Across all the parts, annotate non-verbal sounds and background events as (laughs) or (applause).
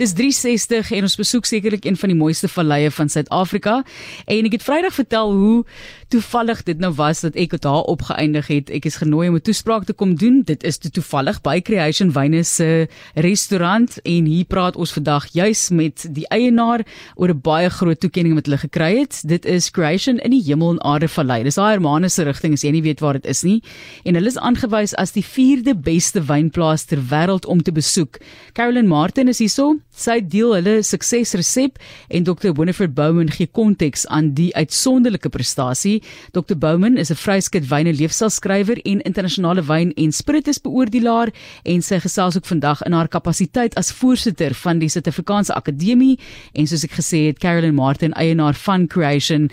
Dis 360 en ons besoek sekerlik een van die mooiste valleie van Suid-Afrika. En ek het Vrydag vertel hoe toevallig dit nou was dat ek daar opgeëindig het. Ek is genooi om 'n toespraak te kom doen. Dit is te toevallig by Creation Wyne se restaurant en hier praat ons vandag juis met die eienaar oor 'n baie groot toekenning wat hulle gekry het. Dit is Creation in die Hemel en Aarde Vallei. Dis daai Hermanus rigting as jy nie weet waar dit is nie. En hulle is aangewys as die 4de beste wynplaas ter wêreld om te besoek. Carolyn Martin is hierso. Sy deel hulle suksesresep en Dr. Winifred Bowman gee konteks aan die uitsonderlike prestasie. Dr. Bowman is 'n vryskut wyne leefstylskrywer en internasionale wyn en spiritusbeoordelaar en sy gesels ook vandag in haar kapasiteit as voorsitter van die Suid-Afrikaanse Akademie en soos ek gesê het Carolyn Martin eienaar van Creation.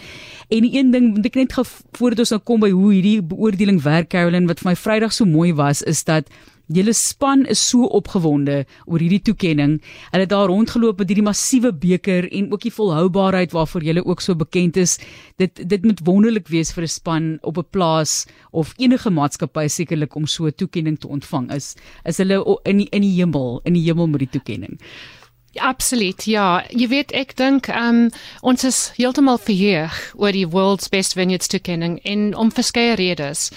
En die een ding wat ek net gou voordat ons nou kom by hoe hierdie beoordeling werk Carolyn wat vir my Vrydag so mooi was is dat Julle span is so opgewonde oor hierdie toekenning. Hulle het daar rondgeloop met hierdie massiewe beker en ook die volhoubaarheid waarvoor julle ook so bekend is. Dit dit moet wonderlik wees vir 'n span op 'n plaas of enige maatskappy sekerlik om so 'n toekenning te ontvang. Is is hulle in die, in die hemel, in die hemel met die toekenning. Absoluut. Ja, jy weet ek dink um ons is heeltemal verheug oor die World's Best Vineyards toekenning en om verskeie redes.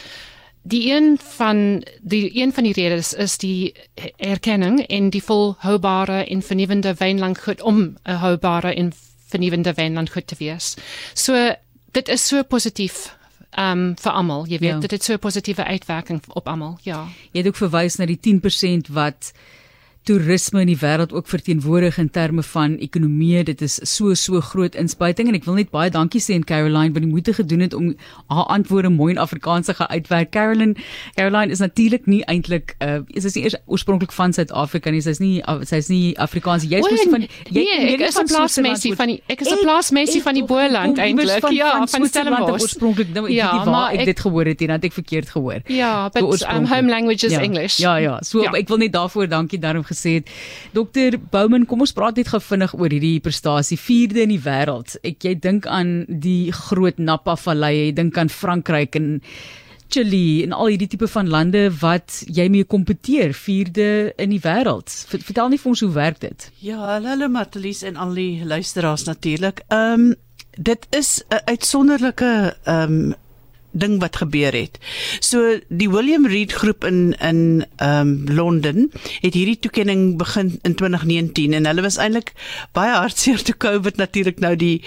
Die een van die een van die redes is die erkenning en die volhoubare en vernuwende wynlandgoed om 'n houbare en vernuwende wynlandgoed te wees. So dit is so positief um vir almal. Jy weet ja. dit het so 'n positiewe uitwerking op almal. Ja. Jy het ook verwys na die 10% wat toerisme in die wêreld ook verteenwoordig in terme van ekonomie. Dit is so so groot inspuiting en ek wil net baie dankie sê aan Caroline wat die moeite gedoen het om haar antwoorde mooi in Afrikaans te uitwerk. Caroline, Caroline is natuurlik nie eintlik uh is sy eers oorspronklik van Suid-Afrika nie. Sy's nie sy's nie Afrikaans. Jy's mos van jy nee, ek is 'n plaasmensie van die ek is 'n plaasmensie van die Boland eintlik. Ja, van Stellenbosch oorspronklik. Nou ja, die waar ek, ek dit gehoor het en dat ek verkeerd gehoor. Ja, but um, home language is ja, English. Ja, ja. So ja. ek wil net daarvoor dankie daarom gesê het. Dokter Bouman, kom ons praat net gevinnig oor hierdie prestasie, vierde in die wêreld. Ek jy dink aan die groot Napa Vallei, jy dink aan Frankryk en Chili en al hierdie tipe van lande wat jy mee kompeteer, vierde in die wêreld. Vertel net vir ons hoe werk dit? Ja, hallo Matlies en al die luisteraars natuurlik. Ehm um, dit is 'n uitsonderlike ehm um, ding wat gebeur het. So die William Reed groep in in ehm um, Londen het hierdie toekenning begin in 2019 en hulle was eintlik baie hartseer toe COVID natuurlik nou die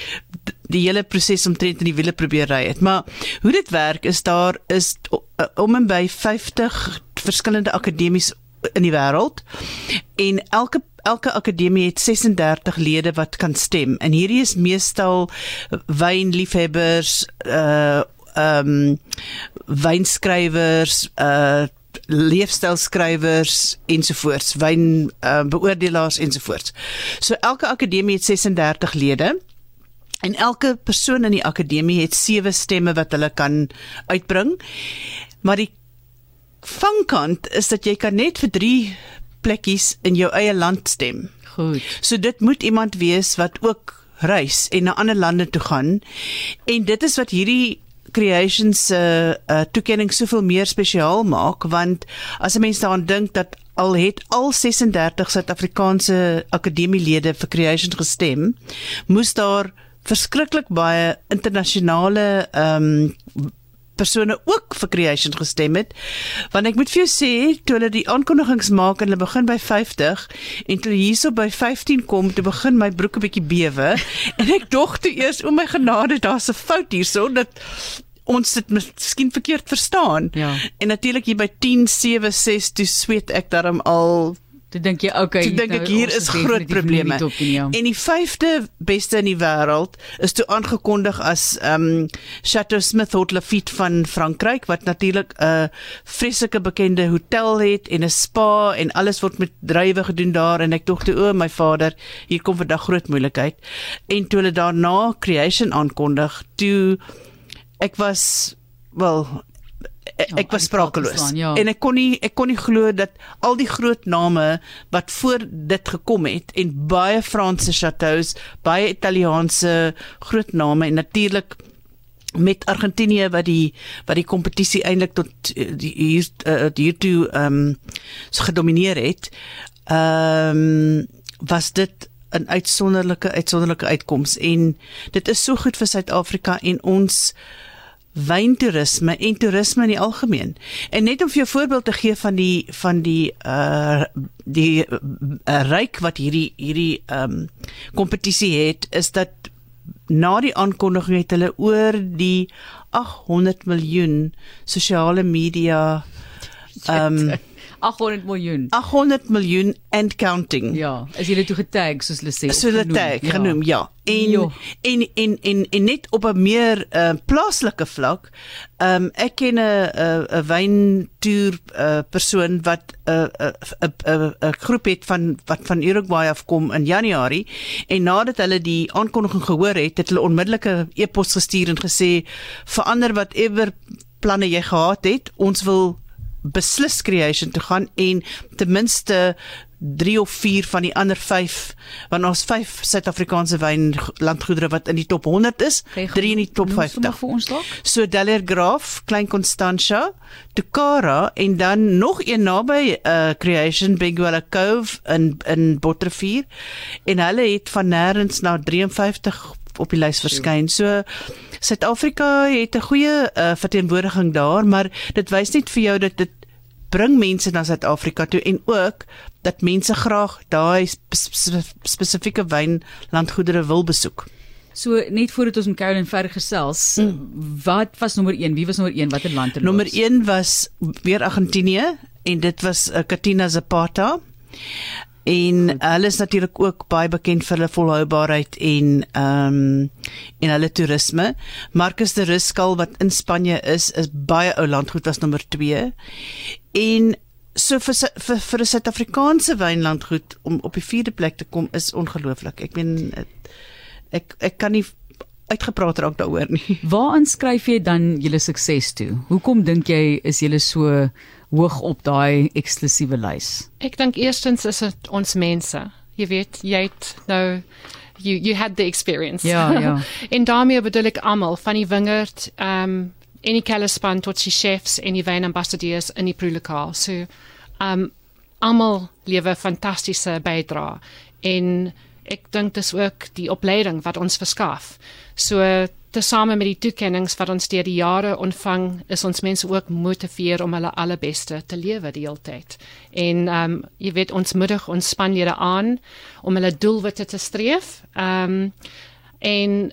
die hele proses omtrent in die wiele probeer ry het. Maar hoe dit werk is daar is om en by 50 verskillende akademies in die wêreld en elke elke akademie het 36 lede wat kan stem en hierdie is meestal wynliefhebbers uh ehm um, wynskrywers, uh leefstylskrywers ensovoorts, wyn uh, beoordelaars ensovoorts. So elke akademie het 36 lede. En elke persoon in die akademie het sewe stemme wat hulle kan uitbring. Maar die vangkant is dat jy kan net vir 3 plekkies in jou eie land stem. Goed. So dit moet iemand wees wat ook reis en na ander lande toe gaan. En dit is wat hierdie Creations se uh, uh, toekenning soveel meer spesiaal maak want as 'n mens daaraan dink dat al het al 36 Suid-Afrikaanse akademielede vir Creations gestem, moes daar verskriklik baie internasionale ehm um, persone ook vir creation gestem het. Want ek moet vir jou sê, toe hulle die aankondigings maak en hulle begin by 50 en toe hierso by 15 kom, toe begin my broek 'n bietjie bewe (laughs) en ek dog toe eers o my genade, daar's 'n fout hierso dat ons dit miskien verkeerd verstaan. Ja. En natuurlik hier by 10 7 6 toe sweet ek daarom al Toe dink jy, okay, toe dink ek hier is groot probleme. Ja. En die vyfde beste in die wêreld is toe aangekondig as ehm um, Chateau Smith Haute Lafitte van Frankryk wat natuurlik 'n vreeslike bekende hotel het en 'n spa en alles word met druiwe gedoen daar en ek dink toe o my vader, hier kom vandag groot moeilikheid. En toe hulle daarna Creation aankondig, toe ek was wel ek, ja, ek was sprakeloos ja. en ek kon nie ek kon nie glo dat al die groot name wat voor dit gekom het en baie Franse chateaus, baie Italiaanse groot name en natuurlik met Argentinië wat die wat die kompetisie eintlik tot eh, die hier uh, hiertoe ehm um, gedomeineer het. Ehm um, was dit 'n uitsonderlike uitsonderlike uitkoms en dit is so goed vir Suid-Afrika en ons wyntoerisme en toerisme in die algemeen. En net om vir jou voorbeeld te gee van die van die uh die uh, ryk wat hierdie hierdie ehm um, kompetisie het is dat na die aankondiging het hulle oor die 800 miljoen sosiale media ehm um, 800 miljoen. 800 miljoen and counting. Ja, as jy dit toe getag soos hulle sê. So hulle tag ja. genoem, ja. En, jo. en en en en net op 'n meer uh, plaaslike vlak, ehm um, ek ken 'n 'n wyntoer uh, persoon wat 'n 'n 'n 'n groep het van wat van Uruguay afkom in Januarie en nadat hulle die aankondiging gehoor het, het hulle onmiddellik 'n e-pos gestuur en gesê verander whatever planne jy gehad het, ons wil beslis creation toe gaan en ten minste 3 of 4 van die ander 5 want ons 5 Suid-Afrikaanse wynlandgoedere wat in die top 100 is, 3 in die top 50 vir ons dalk. So Deller Graaf, Klein Constantia, Tukara en dan nog een naby uh Creation Benguela Cove in in Bottervier en hulle het van nêrens na 53 op die lys verskyn. So Suid-Afrika het 'n goeie uh, verteenwoordiging daar, maar dit wys net vir jou dat dit bring mense na Suid-Afrika toe en ook dat mense graag daai spesifieke wynlandgoedere wil besoek. So net voordat ons met Caroline verder gesels, mm. wat was nommer 1? Wie was nommer 1? Watter land het Nommer 1 was weer Argentinië en dit was uh, Katina Zapata en hulle is natuurlik ook baie bekend vir hulle volhoubaarheid en ehm um, en hulle toerisme. Marcus de Riscal wat in Spanje is, is baie ou landgoed was nommer 2. En so vir vir vir 'n Suid-Afrikaanse wynlandgoed om op die 4de plek te kom is ongelooflik. Ek meen ek ek kan nie uitgepraat raak daaroor nie. Waaraan skryf jy dan julle sukses toe? Hoekom dink jy is julle so hoog op daai eksklusiewe lys? Ek dink eerstens is dit ons mense. Jy weet, jy het nou you you had the experience. Ja, ja. (laughs) en daarmee bedoel ek almal van die wingerd, ehm um, en die kellerspan tot die chefs en die wynambassadeurs in die proelokaal. So ehm um, almal lewe fantastiese bydrae en ek dink dis ook die opleiding wat ons verskaf. So tesame met die toekenninge wat ons deur die jare ontvang, is ons mense ook motiveer om hulle allerbeste te lewe die hele tyd. En ehm um, jy weet ons moedig ons spanlede aan om hulle doelwitte te streef. Ehm um, en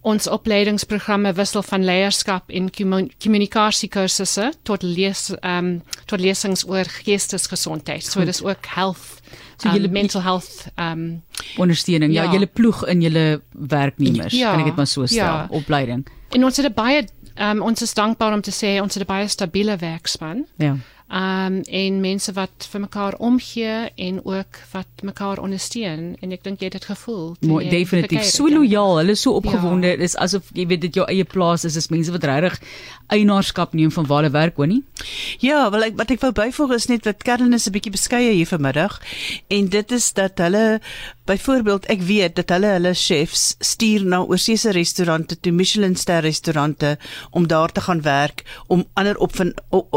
ons opleidingsprogramme wissel van leierskap en kommunikasiekursusse tot lees ehm um, tot lesings oor geestesgesondheid. So dis ook health So um, julle mental health um ondersteuning. Ja, ja julle ploeg in julle werknemers. Ja, kan ek dit maar so stel, ja. opleiding. En ons het baie um ons is dankbaar om te sê ons het 'n baie stabiele werkspan. Ja um en mense wat vir mekaar omgee en ook wat mekaar ondersteun. En ek dink jy het dit gevoel Mooi, definitief. so lojaal hulle is so opgewonde. Ja. dis asof jy weet dit jou eie plaas is. Is mense wat regtig eienaarskap neem van waar hulle werk hoor nie? Ja wel ek wat ek wou byvoeg is net wat Karen is 'n bietjie beskeie hier vanmiddag. En dit is dat hulle byvoorbeeld ek weet dat hulle hulle chefs stuur na oorseese restaurante toe Michelin ster restaurante om daar te gaan werk om ander op van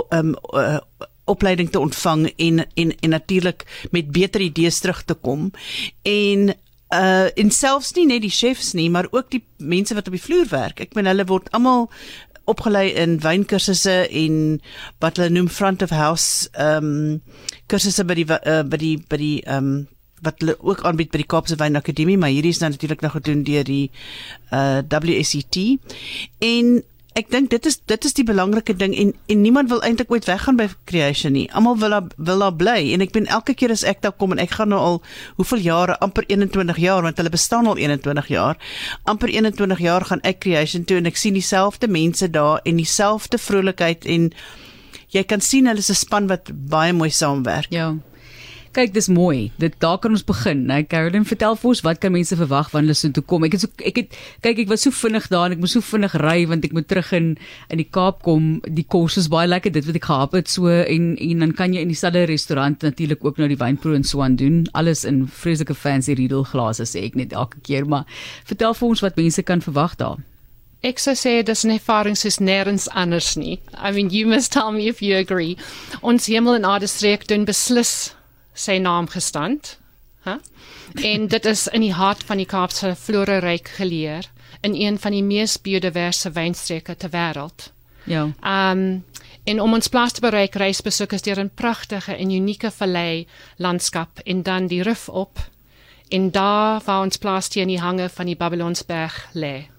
um, uh, opleiding te ontvang en en en natuurlik met beter idees terug te kom. En uh en selfs nie net die chefs nie maar ook die mense wat op die vloer werk. Ek meen hulle word almal opgelei in wynkursusse en wat hulle noem front of house um kursusse by die uh, by die by die um wat hulle ook aanbied by die Kaapse Wyn Akademie maar hierdie is nou natuurlik nog gedoen deur die uh WSET en ek dink dit is dit is die belangrike ding en en niemand wil eintlik ooit weggaan by creation nie. Almal wil daar wil daar bly en ek ben elke keer as ek daar kom en ek gaan nou al hoeveel jare amper 21 jaar want hulle bestaan al 21 jaar. amper 21 jaar gaan ek creation toe en ek sien dieselfde mense daar en dieselfde vrolikheid en jy kan sien hulle is 'n span wat baie mooi saamwerk. Ja. Kyk, dis mooi. Dit daar kan ons begin, né? Caroline, vertel vir ons wat kan mense verwag wanneer hulle so toe kom? Ek het so ek het kyk, ek was so vinnig daar en ek moes so vinnig ry want ek moet terug in in die Kaap kom. Die kos is baie lekker, dit wat ek gehad het so en en dan kan jy in dieselfde restaurant natuurlik ook nou die wynproe en so aan doen. Alles in vreeslike fancy Riedel glase sê ek net elke keer, maar vertel vir ons wat mense kan verwag daar. Ek sou sê dis 'n ervaring soos nêrens anders nie. I mean, you must tell me if you agree. Ons hemel en aarde streek doen beslis sy naam gestand. hè? En dit is in die hart van die Kaapse floreryk geleer in een van die mees biodiverse wynstreke ter wêreld. Ja. Ehm um, en om ons plaas te bereik reis besoekers deur 'n pragtige en unieke vallei landskap en dan die rif op en daar waar ons plaas teen die hange van die Babylonsberg lê.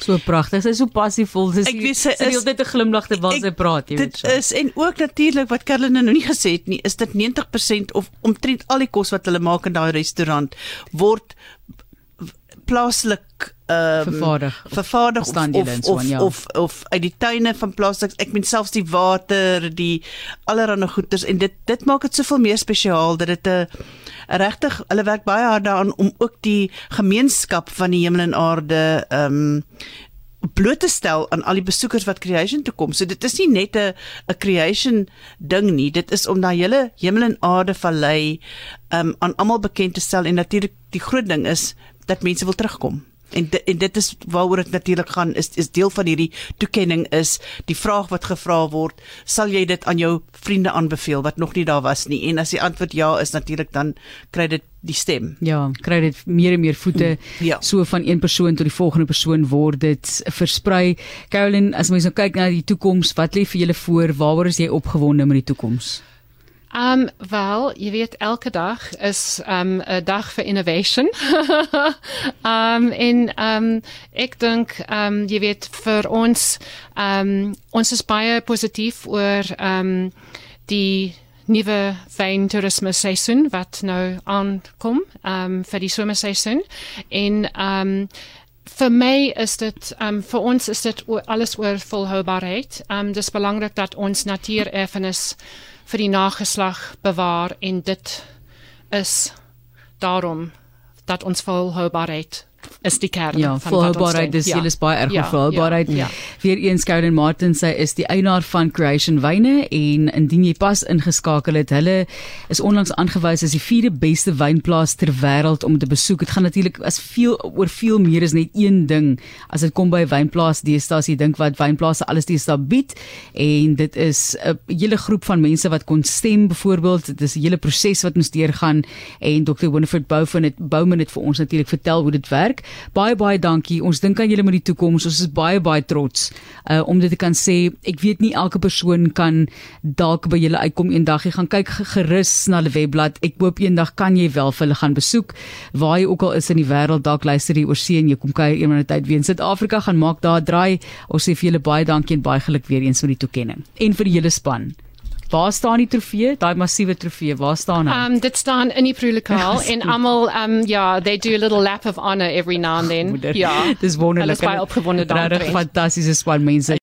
So pragtig. Sy is so passievol. Sy ek weet sy is het 'n glimlag terwyl sy praat, jy weet. Dit so. is en ook natuurlik wat Caroline nou nie gesê het nie, is dit 90% of omtrent al die kos wat hulle maak in daai restaurant word plaaslik ehm um, vervaardig vervaardig of of, of, ja. of of uit die tuine van plaaslik ek meen selfs die water die allerlei goeders en dit dit maak dit soveel meer spesiaal dat dit 'n regtig hulle werk baie hard daaraan om ook die gemeenskap van die hemel en aarde ehm um, bloot te stel aan al die besoekers wat creation toe kom. So dit is nie net 'n 'n creation ding nie. Dit is om daai hele hemel en aarde vallei um aan almal bekend te stel en natuurlik die groot ding is dat mense wil terugkom. En de, en dit is waaroor dit natuurlik gaan is is deel van hierdie toekenning is die vraag wat gevra word sal jy dit aan jou vriende aanbeveel wat nog nie daar was nie? En as die antwoord ja is natuurlik dan kry dit die stem. Ja kry dit meer en meer voete. Ja. so van een persoon tot die volgende persoon word dit versprei. Caroline as mens nou kyk na die toekoms wat lê vir julle voor? Waaroor is jy opgewonde met die toekoms Um wel, jy weet elke dag is um 'n dag vir innovation. um (laughs) en um ek dink um jy weet vir ons um ons is baie positief oor um die nuwe wyntoerisme seisoen wat nou aankom um vir die somerseisoen en um vir my is dit um vir ons is dit alles oor volhoubaarheid. Um dis belangrik dat ons natuurerfenis vir die nageslag bewaar en dit is daarom dat ons volhoubaarheid is die kern ja, van volhoubaarheid dis julle ja. is baie erg ja, volhoubaarheid ja, ja. weer eens Gordon Martin sê is die eienaar van Creation Wyne en indien jy pas ingeskakel het hulle is onlangs aangewys as die vierde beste wynplaas ter wêreld om te besoek. Dit gaan natuurlik as veel oor veel meer is net een ding. As dit kom by wynplaas deesdae as jy dink wat wynplase alles deesdae bied. En dit is 'n hele groep van mense wat kon stem byvoorbeeld dit is 'n hele proses wat ons deurgaan. En Dr Winifred Bouwen het Bouman het vir ons natuurlik vertel hoe dit werk Baie baie dankie. Ons dink aan julle met die toekoms. Ons is baie baie trots uh om dit te kan sê. Ek weet nie elke persoon kan dalk by julle uitkom eendag. Jy gaan kyk gerus na die webblad. Ek hoop eendag kan jy wel vir hulle gaan besoek waar jy ook al is in die wêreld. Dalk luister jy oor see en jy kom kuier eendag tyd weer in Suid-Afrika gaan maak daar draai. Ons sê vir julle baie dankie en baie geluk weer eens met die toekenning. En vir die hele span. Waar staan die trofee? Daai massiewe trofee, waar staan hy? Um dit staan in die proelokaal (laughs) en almal um ja, they do a little lap of honor every now and then. Ja. Dis wonderlik. Hulle is baie opgewonde daaroor. Regtig fantastiese span mense.